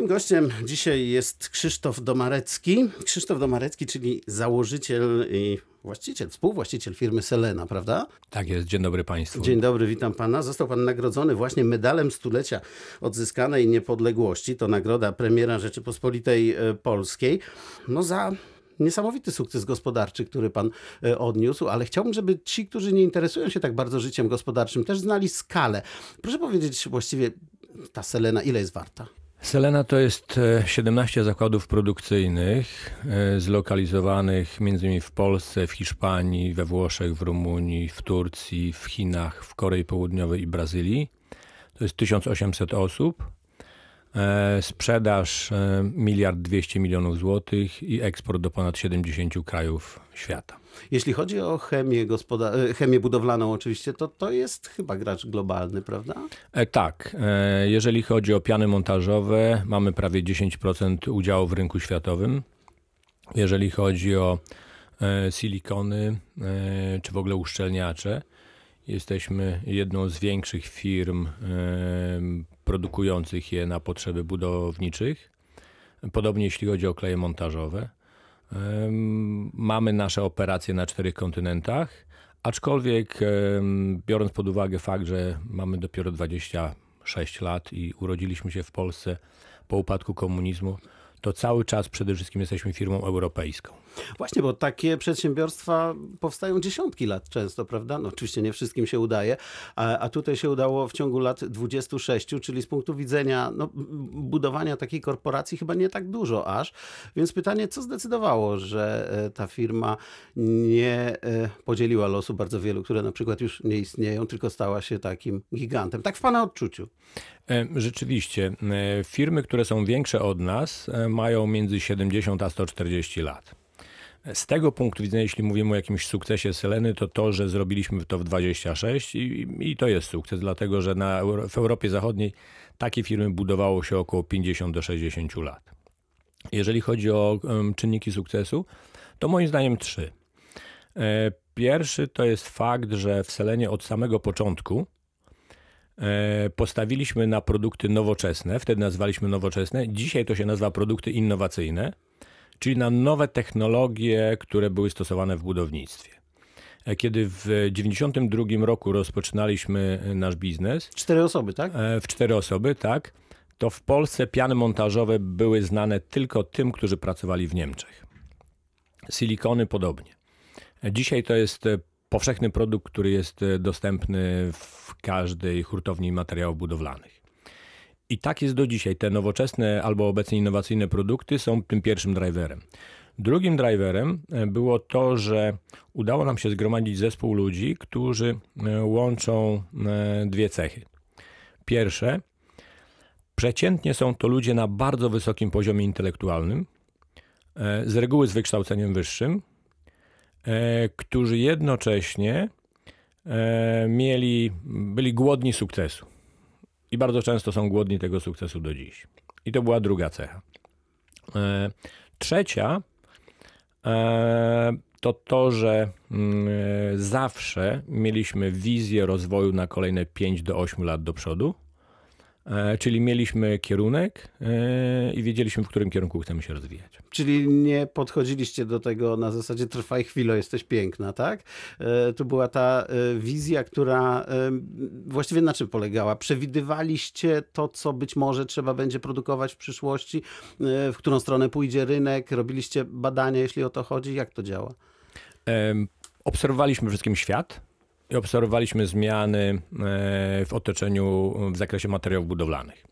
Moim gościem dzisiaj jest Krzysztof Domarecki. Krzysztof Domarecki, czyli założyciel i właściciel, współwłaściciel firmy Selena, prawda? Tak jest, dzień dobry Państwu. Dzień dobry, witam pana. Został pan nagrodzony właśnie medalem stulecia odzyskanej niepodległości. To nagroda premiera Rzeczypospolitej e, Polskiej. No za niesamowity sukces gospodarczy, który pan e, odniósł, ale chciałbym, żeby ci, którzy nie interesują się tak bardzo życiem gospodarczym, też znali skalę. Proszę powiedzieć właściwie, ta Selena ile jest warta? Selena to jest e, 17 zakładów produkcyjnych e, zlokalizowanych m.in. w Polsce, w Hiszpanii, we Włoszech, w Rumunii, w Turcji, w Chinach, w Korei Południowej i Brazylii. To jest 1800 osób. E, Sprzedaż e, miliard 200 milionów złotych i eksport do ponad 70 krajów świata. Jeśli chodzi o chemię, gospoda- e, chemię budowlaną oczywiście, to to jest chyba gracz globalny, prawda? E, Tak, e, jeżeli chodzi o piany montażowe, mamy prawie 10% udziału w rynku światowym. Jeżeli chodzi o e, silikony e, czy w ogóle uszczelniacze, jesteśmy jedną z większych firm e, produkujących je na potrzeby budowniczych. Podobnie jeśli chodzi o kleje montażowe. Mamy nasze operacje na czterech kontynentach, aczkolwiek biorąc pod uwagę fakt, że mamy dopiero 26 lat i urodziliśmy się w Polsce po upadku komunizmu, to cały czas przede wszystkim jesteśmy firmą europejską. Właśnie, bo takie przedsiębiorstwa powstają dziesiątki lat często, prawda? No oczywiście nie wszystkim się udaje, a, a tutaj się udało w ciągu lat 26, czyli z punktu widzenia no, budowania takiej korporacji chyba nie tak dużo aż. Więc pytanie, co zdecydowało, że e, ta firma nie e, podzieliła losu bardzo wielu, które na przykład już nie istnieją, tylko stała się takim gigantem. Tak w pana odczuciu. E, Rzeczywiście, e, firmy, które są większe od nas, e, mają między 70 a 140 lat. Z tego punktu widzenia, jeśli mówimy o jakimś sukcesie Seleny, to to, że zrobiliśmy to w 26 i, i to jest sukces, dlatego że na, w Europie Zachodniej takie firmy budowało się około 50 do 60 lat. Jeżeli chodzi o czynniki sukcesu, to moim zdaniem trzy. Pierwszy to jest fakt, że w Selenie od samego początku postawiliśmy na produkty nowoczesne, wtedy nazwaliśmy nowoczesne, dzisiaj to się nazywa produkty innowacyjne, czyli na nowe technologie, które były stosowane w budownictwie. E, Kiedy w 1992 roku rozpoczynaliśmy e, nasz biznes, Cztery osoby, tak? e, w cztery osoby, tak, to w Polsce piany montażowe były znane tylko tym, którzy pracowali w Niemczech. Silikony podobnie. E, Dzisiaj to jest e, powszechny produkt, który jest e, dostępny w każdej hurtowni materiałów budowlanych. I tak jest do dzisiaj. Te nowoczesne albo obecnie innowacyjne produkty są tym pierwszym driverem. Drugim driverem e, było to, że udało nam się zgromadzić zespół ludzi, którzy e, łączą dwie cechy. Pierwsze, przeciętnie są to ludzie na bardzo wysokim poziomie intelektualnym, z reguły z wykształceniem wyższym, którzy jednocześnie e, mieli, byli głodni sukcesu. I bardzo często są głodni tego sukcesu do dziś. I to była druga cecha. E, Trzecia e, to to, że mm, e, zawsze mieliśmy wizję rozwoju na kolejne 5 do 8 lat do przodu. E, Czyli mieliśmy kierunek e, i wiedzieliśmy, w którym kierunku chcemy się rozwijać. Czyli nie podchodziliście do tego na zasadzie trwaj chwilę, jesteś piękna, tak? E, To była ta wizja, która właściwie na czym polegała? Przewidywaliście to, co być może trzeba będzie produkować w przyszłości, w którą stronę pójdzie rynek, robiliście badania, jeśli o to chodzi, jak to działa? Obserwowaliśmy wszystkim świat i obserwowaliśmy zmiany e, w otoczeniu w zakresie materiałów budowlanych.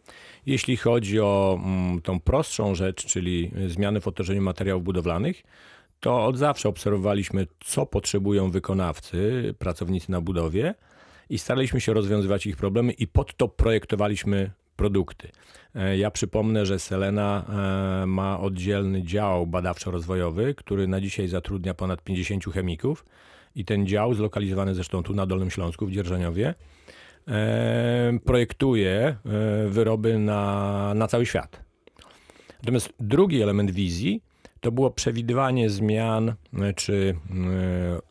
Jeśli chodzi o mm, tą prostszą rzecz, czyli zmiany w otoczeniu materiałów budowlanych, to od zawsze obserwowaliśmy, co potrzebują wykonawcy, pracownicy na budowie i staraliśmy się rozwiązywać ich problemy i pod to projektowaliśmy produkty. E, Ja przypomnę, że Selena e, ma oddzielny dział badawczo-rozwojowy, który na dzisiaj zatrudnia ponad 50 chemików i ten dział, zlokalizowany zresztą tu na Dolnym Śląsku w Dzierżoniowie, e, projektuje e, wyroby na, na cały świat. Natomiast drugi element wizji to było przewidywanie zmian, e, czy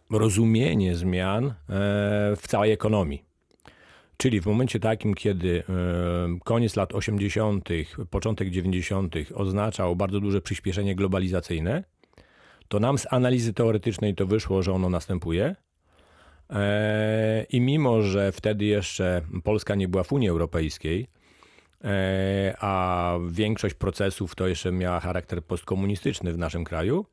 rozumienie zmian w całej ekonomii. Czyli w momencie takim, kiedy koniec lat 80., początek 90. oznaczał bardzo duże przyspieszenie globalizacyjne, to nam z analizy teoretycznej to wyszło, że ono następuje. E, I mimo, że wtedy jeszcze Polska nie była w Unii Europejskiej, e, a większość procesów to jeszcze miała charakter postkomunistyczny w naszym kraju,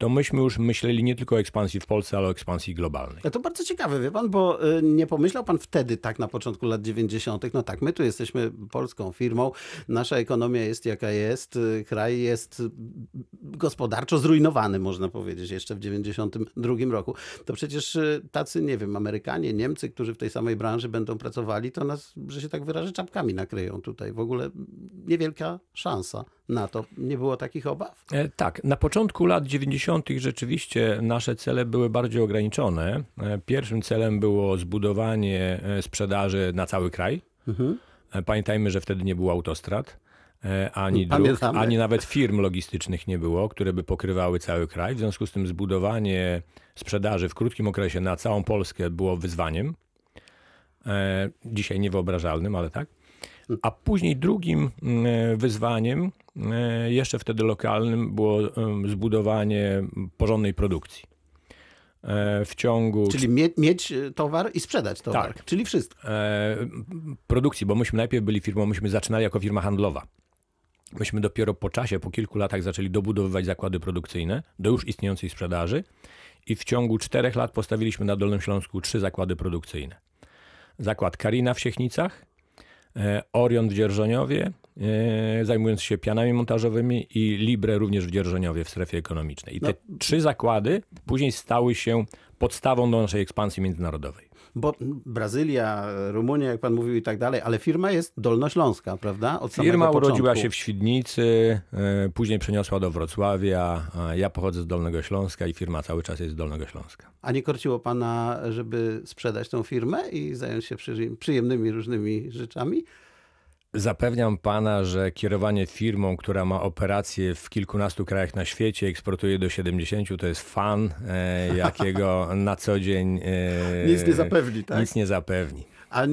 to myśmy już myśleli nie tylko o ekspansji w Polsce, ale o ekspansji globalnej. No to bardzo ciekawe, wie pan, bo y, nie pomyślał pan wtedy, tak na początku lat 90., no tak, my tu jesteśmy polską firmą, nasza ekonomia jest jaka jest, y, kraj jest y, gospodarczo zrujnowany, można powiedzieć, jeszcze w 92 roku. To przecież tacy, nie wiem, Amerykanie, Niemcy, którzy w tej samej branży będą pracowali, to nas, że się tak wyrażę, czapkami nakryją tutaj. W ogóle niewielka szansa na to. Nie było takich obaw? E, tak, na początku lat 90. rzeczywiście nasze cele były bardziej ograniczone. E, pierwszym celem było zbudowanie e, sprzedaży na cały kraj. Mhm. Pamiętajmy, że wtedy nie było autostrad. Ani dróg, ani nawet firm logistycznych nie było, które by pokrywały cały kraj. W związku z tym zbudowanie sprzedaży w krótkim okresie na całą Polskę było wyzwaniem. Dzisiaj niewyobrażalnym, ale tak. A później drugim mm, wyzwaniem, jeszcze wtedy lokalnym, było zbudowanie porządnej produkcji. E, w ciągu. Czyli mieć, mieć towar i sprzedać towar. Tak. Czyli wszystko. E, produkcji, bo myśmy najpierw byli firmą, myśmy zaczynali jako firma handlowa. Myśmy dopiero po czasie, po kilku latach zaczęli dobudowywać zakłady produkcyjne do już istniejącej sprzedaży i w ciągu czterech lat postawiliśmy na Dolnym Śląsku trzy zakłady produkcyjne. Zakład Karina w Siechnicach, E, Orion w Dzierżoniowie, e, zajmując się pianami montażowymi i Libre również w Dzierżoniowie w strefie ekonomicznej. I te no. trzy zakłady później stały się podstawą do naszej ekspansji międzynarodowej. Bo Brazylia, Rumunia, jak pan mówił i tak dalej, ale firma jest dolnośląska, prawda? Od firma urodziła się w Świdnicy, e, później przeniosła do Wrocławia. Ja pochodzę z Dolnego Śląska i firma cały czas jest z Dolnego Śląska. A nie korciło pana, żeby sprzedać tą firmę i zająć się przyjemnymi różnymi rzeczami? Zapewniam pana, że kierowanie firmą, która ma operacje w kilkunastu krajach na świecie, eksportuje do 70, to jest fan, e, jakiego na co dzień. E, nic nie zapewni, tak? Nic nie zapewni. A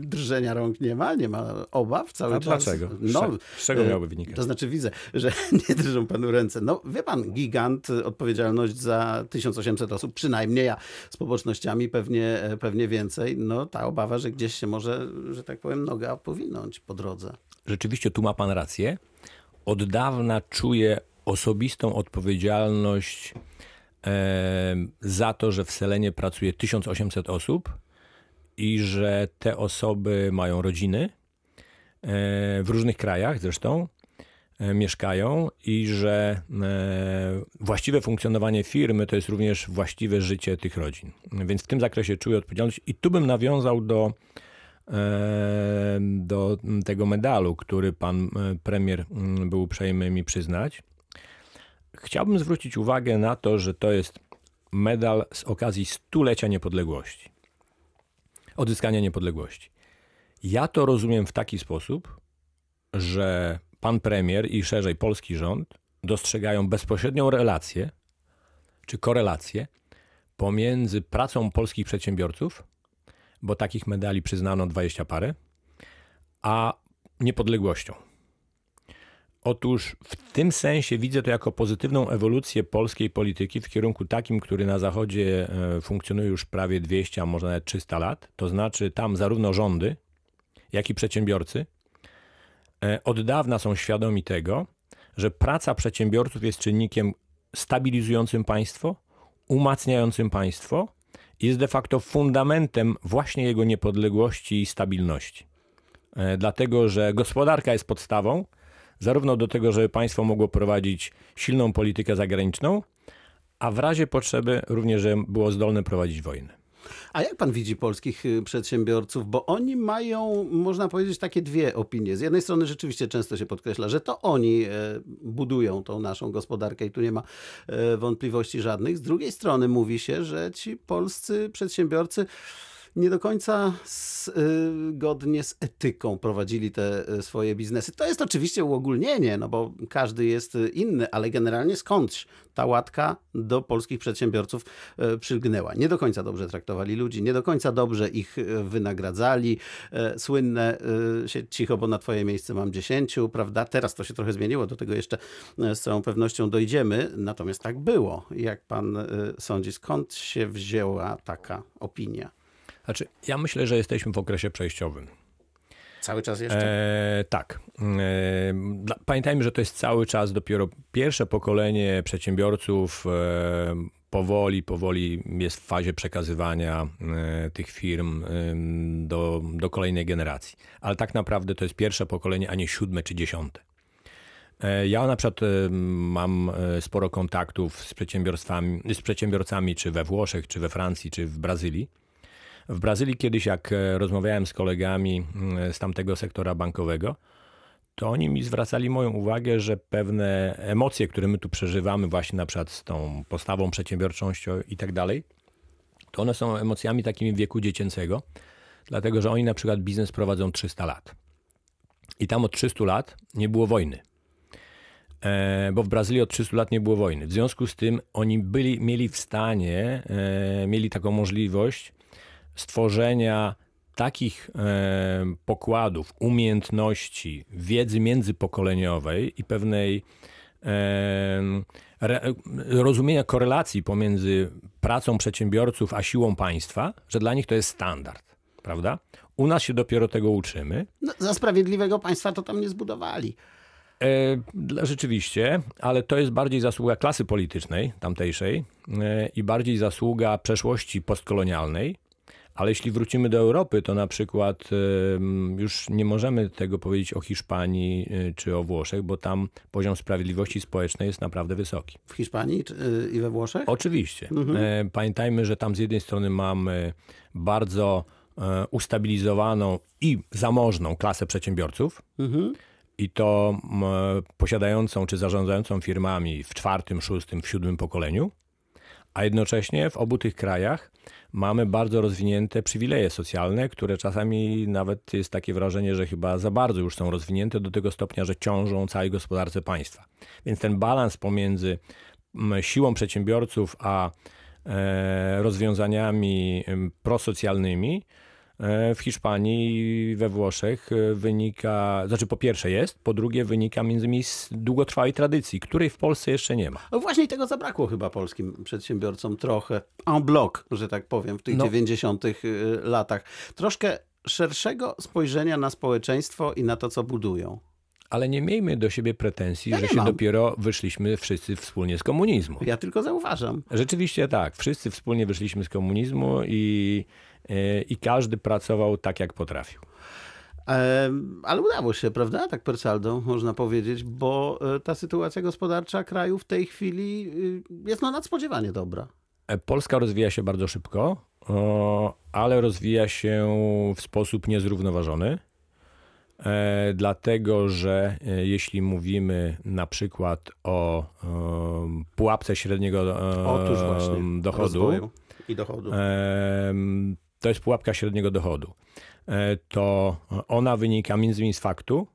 drżenia rąk nie ma, nie ma obaw cały A czas. Dlaczego? No, z czego e, miałby wynikać? To znaczy widzę, że nie drżą panu ręce. No wie pan, gigant, odpowiedzialność za 1800 osób, przynajmniej ja z pobocznościami pewnie, pewnie więcej. No ta obawa, że gdzieś się może, że tak powiem, noga powinąć po drodze. Rzeczywiście tu ma pan rację. Od dawna czuję osobistą odpowiedzialność e, za to, że w Selenie pracuje 1800 osób i że te osoby mają rodziny e, w różnych krajach zresztą e, mieszkają i że e, właściwe funkcjonowanie firmy to jest również właściwe życie tych rodzin. Więc w tym zakresie czuję odpowiedzialność i tu bym nawiązał do, do tego medalu, który pan premier był uprzejmy mi przyznać. Chciałbym zwrócić uwagę na to, że to jest medal z okazji stulecia niepodległości odzyskania niepodległości. Ja to rozumiem w taki sposób, że pan premier i szerzej polski rząd dostrzegają bezpośrednią relację czy korelację pomiędzy pracą polskich przedsiębiorców, bo takich medali przyznano 20 parę, a niepodległością. Otóż w tym sensie widzę to jako pozytywną ewolucję polskiej polityki w kierunku takim, który na Zachodzie e, funkcjonuje już prawie 200, a może nawet 300 lat. To znaczy, tam zarówno rządy, jak i przedsiębiorcy e, od dawna są świadomi tego, że praca przedsiębiorców jest czynnikiem stabilizującym państwo, umacniającym państwo jest de facto fundamentem właśnie jego niepodległości i stabilności. E, dlatego, że gospodarka jest podstawą, zarówno do tego, żeby państwo mogło prowadzić silną politykę zagraniczną, a w razie potrzeby również, żeby było zdolne prowadzić wojnę. A jak pan widzi polskich y, przedsiębiorców? Bo oni mają, można powiedzieć, takie dwie opinie. Z jednej strony rzeczywiście często się podkreśla, że to oni e, budują tą naszą gospodarkę i tu nie ma e, wątpliwości żadnych. Z drugiej strony mówi się, że ci polscy przedsiębiorcy nie do końca zgodnie z etyką prowadzili te e, swoje biznesy. To jest oczywiście uogólnienie, no bo każdy jest inny, ale generalnie skądś ta łatka do polskich przedsiębiorców e, przylgnęła. Nie do końca dobrze traktowali ludzi, nie do końca dobrze ich e, wynagradzali. Słynne się cicho, bo na twoje miejsce mam dziesięciu, prawda? Teraz to się trochę zmieniło, do tego jeszcze z całą pewnością dojdziemy. Natomiast tak było. Jak pan sądzi, skąd się wzięła taka opinia? Znaczy, ja myślę, że jesteśmy w okresie przejściowym. Cały czas jeszcze? E, tak. E, pamiętajmy, że to jest cały czas dopiero pierwsze pokolenie przedsiębiorców. E, powoli, powoli jest w fazie przekazywania e, tych firm e, do, do kolejnej generacji. Ale tak naprawdę to jest pierwsze pokolenie, a nie siódme czy dziesiąte. E, ja na przykład mam sporo kontaktów z przedsiębiorstwami, z przedsiębiorcami czy we Włoszech, czy we Francji, czy w Brazylii w Brazylii kiedyś, jak e, rozmawiałem z kolegami mm, z tamtego sektora bankowego, to oni mi zwracali moją uwagę, że pewne emocje, które my tu przeżywamy, właśnie na przykład z tą postawą, przedsiębiorczością i tak dalej, to one są emocjami takimi wieku dziecięcego, dlatego że oni na przykład biznes prowadzą 300 lat. I tam od 300 lat nie było wojny. E, bo w Brazylii od 300 lat nie było wojny. W związku z tym oni byli, mieli w stanie, e, mieli taką możliwość stworzenia takich e, pokładów, umiejętności, wiedzy międzypokoleniowej i pewnej e, rozumienia korelacji pomiędzy pracą przedsiębiorców a siłą państwa, że dla nich to jest standard, prawda? U nas się dopiero tego uczymy. No, za sprawiedliwego państwa to tam nie zbudowali. E, rzeczywiście, ale to jest bardziej zasługa klasy politycznej tamtejszej e, i bardziej zasługa przeszłości postkolonialnej, ale jeśli wrócimy do Europy, to na przykład już nie możemy tego powiedzieć o Hiszpanii y, czy o Włoszech, bo tam poziom sprawiedliwości społecznej jest naprawdę wysoki. W Hiszpanii y, i we Włoszech? Oczywiście. Mhm. E, pamiętajmy, że tam z jednej strony mamy bardzo e, ustabilizowaną i zamożną klasę przedsiębiorców. Mhm i to posiadającą czy zarządzającą firmami w czwartym, szóstym, w siódmym pokoleniu, a jednocześnie w obu tych krajach mamy bardzo rozwinięte przywileje socjalne, które czasami nawet jest takie wrażenie, że chyba za bardzo już są rozwinięte do tego stopnia, że ciążą całej gospodarce państwa. Więc ten balans pomiędzy siłą przedsiębiorców a e, rozwiązaniami prosocjalnymi E, w Hiszpanii i we Włoszech e, wynika, znaczy po pierwsze jest, po drugie wynika między innymi z długotrwałej tradycji, której w Polsce jeszcze nie ma. No właśnie tego zabrakło chyba polskim przedsiębiorcom trochę en bloc, że tak powiem, w tych no. 90 y, latach. Troszkę szerszego spojrzenia na społeczeństwo i na to, co budują. Ale nie miejmy do siebie pretensji, ja że się mam. dopiero wyszliśmy wszyscy wspólnie z komunizmu. Ja tylko zauważam. Rzeczywiście tak. Wszyscy wspólnie wyszliśmy z komunizmu i E, i każdy pracował tak, jak potrafił. Ale udało się, prawda? Tak per saldo można powiedzieć, bo e, ta sytuacja gospodarcza kraju w tej chwili y, jest no nadspodziewanie dobra. E, Polska rozwija się bardzo szybko, ale rozwija się w sposób niezrównoważony. Dlatego, że jeśli mówimy na przykład o pułapce średniego właśnie, dochodu i dochodu, to jest pułapka średniego dochodu. E, to ona wynika między innymi z faktu,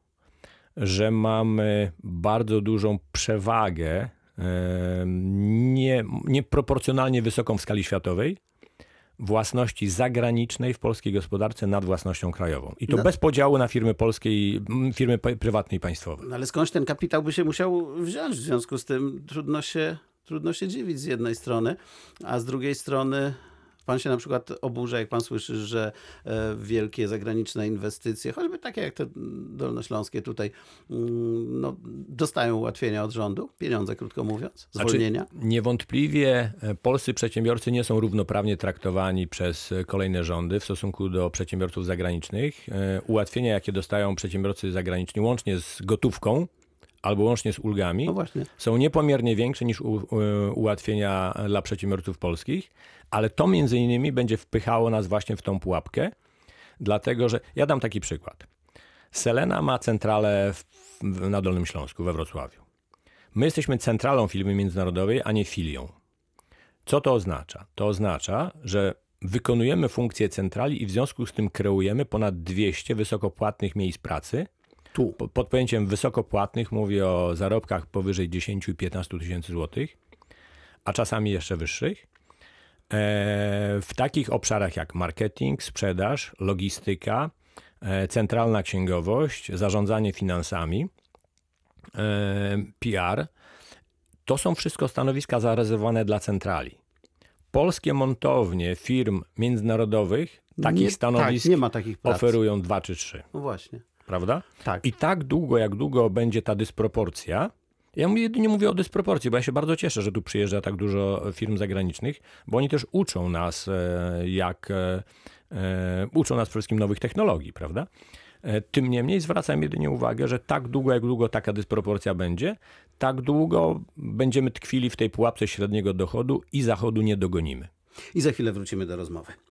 że mamy bardzo dużą przewagę, e, nie, nieproporcjonalnie wysoką w skali światowej, własności zagranicznej w polskiej gospodarce nad własnością krajową. I to no. bez podziału na firmy polskie i firmy prywatne i państwowe. No ale skądś ten kapitał by się musiał wziąć? W związku z tym trudno się, trudno się dziwić z jednej strony, a z drugiej strony Pan się na przykład oburza, jak pan słyszy, że e, wielkie zagraniczne inwestycje, choćby takie jak te dolnośląskie tutaj, no, dostają ułatwienia od rządu, pieniądze krótko mówiąc, znaczy, zwolnienia? Znaczy, niewątpliwie e, polscy przedsiębiorcy nie są równoprawnie traktowani przez kolejne rządy w stosunku do przedsiębiorców zagranicznych. E, ułatwienia, jakie dostają przedsiębiorcy zagraniczni, łącznie z gotówką, albo łącznie z ulgami, no są niepomiernie większe niż u, ułatwienia dla przedsiębiorców polskich, ale to między innymi będzie wpychało nas właśnie w tą pułapkę, dlatego że ja dam taki przykład. Selena ma centralę w, w, na Dolnym Śląsku, we Wrocławiu. My jesteśmy centralą firmy międzynarodowej, a nie filią. Co to oznacza? To oznacza, że wykonujemy funkcję centrali i w związku z tym kreujemy ponad 200 wysokopłatnych miejsc pracy. Tu. Po- Pod pojęciem wysokopłatnych mówię o zarobkach powyżej 10 i 15 tysięcy złotych, a czasami jeszcze wyższych. E, W takich obszarach jak marketing, sprzedaż, logistyka, e, centralna księgowość, zarządzanie finansami, e, PR, to są wszystko stanowiska zarezerwowane dla centrali. Polskie montownie firm międzynarodowych takich nie, stanowisk tak, nie ma takich prac. oferują dwa czy trzy, No właśnie. Prawda? Tak. I tak długo, jak długo będzie ta dysproporcja, ja mówię- jedynie mówię o dysproporcji, bo ja się bardzo cieszę, że tu przyjeżdża tak dużo firm zagranicznych, bo oni też uczą nas, e, jak e, e, uczą nas przede wszystkim nowych technologii, prawda? Tym niemniej zwracam jedynie uwagę, że tak długo, jak długo taka dysproporcja będzie, tak długo będziemy tkwili w tej pułapce średniego dochodu i zachodu nie dogonimy. I za chwilę wrócimy do rozmowy.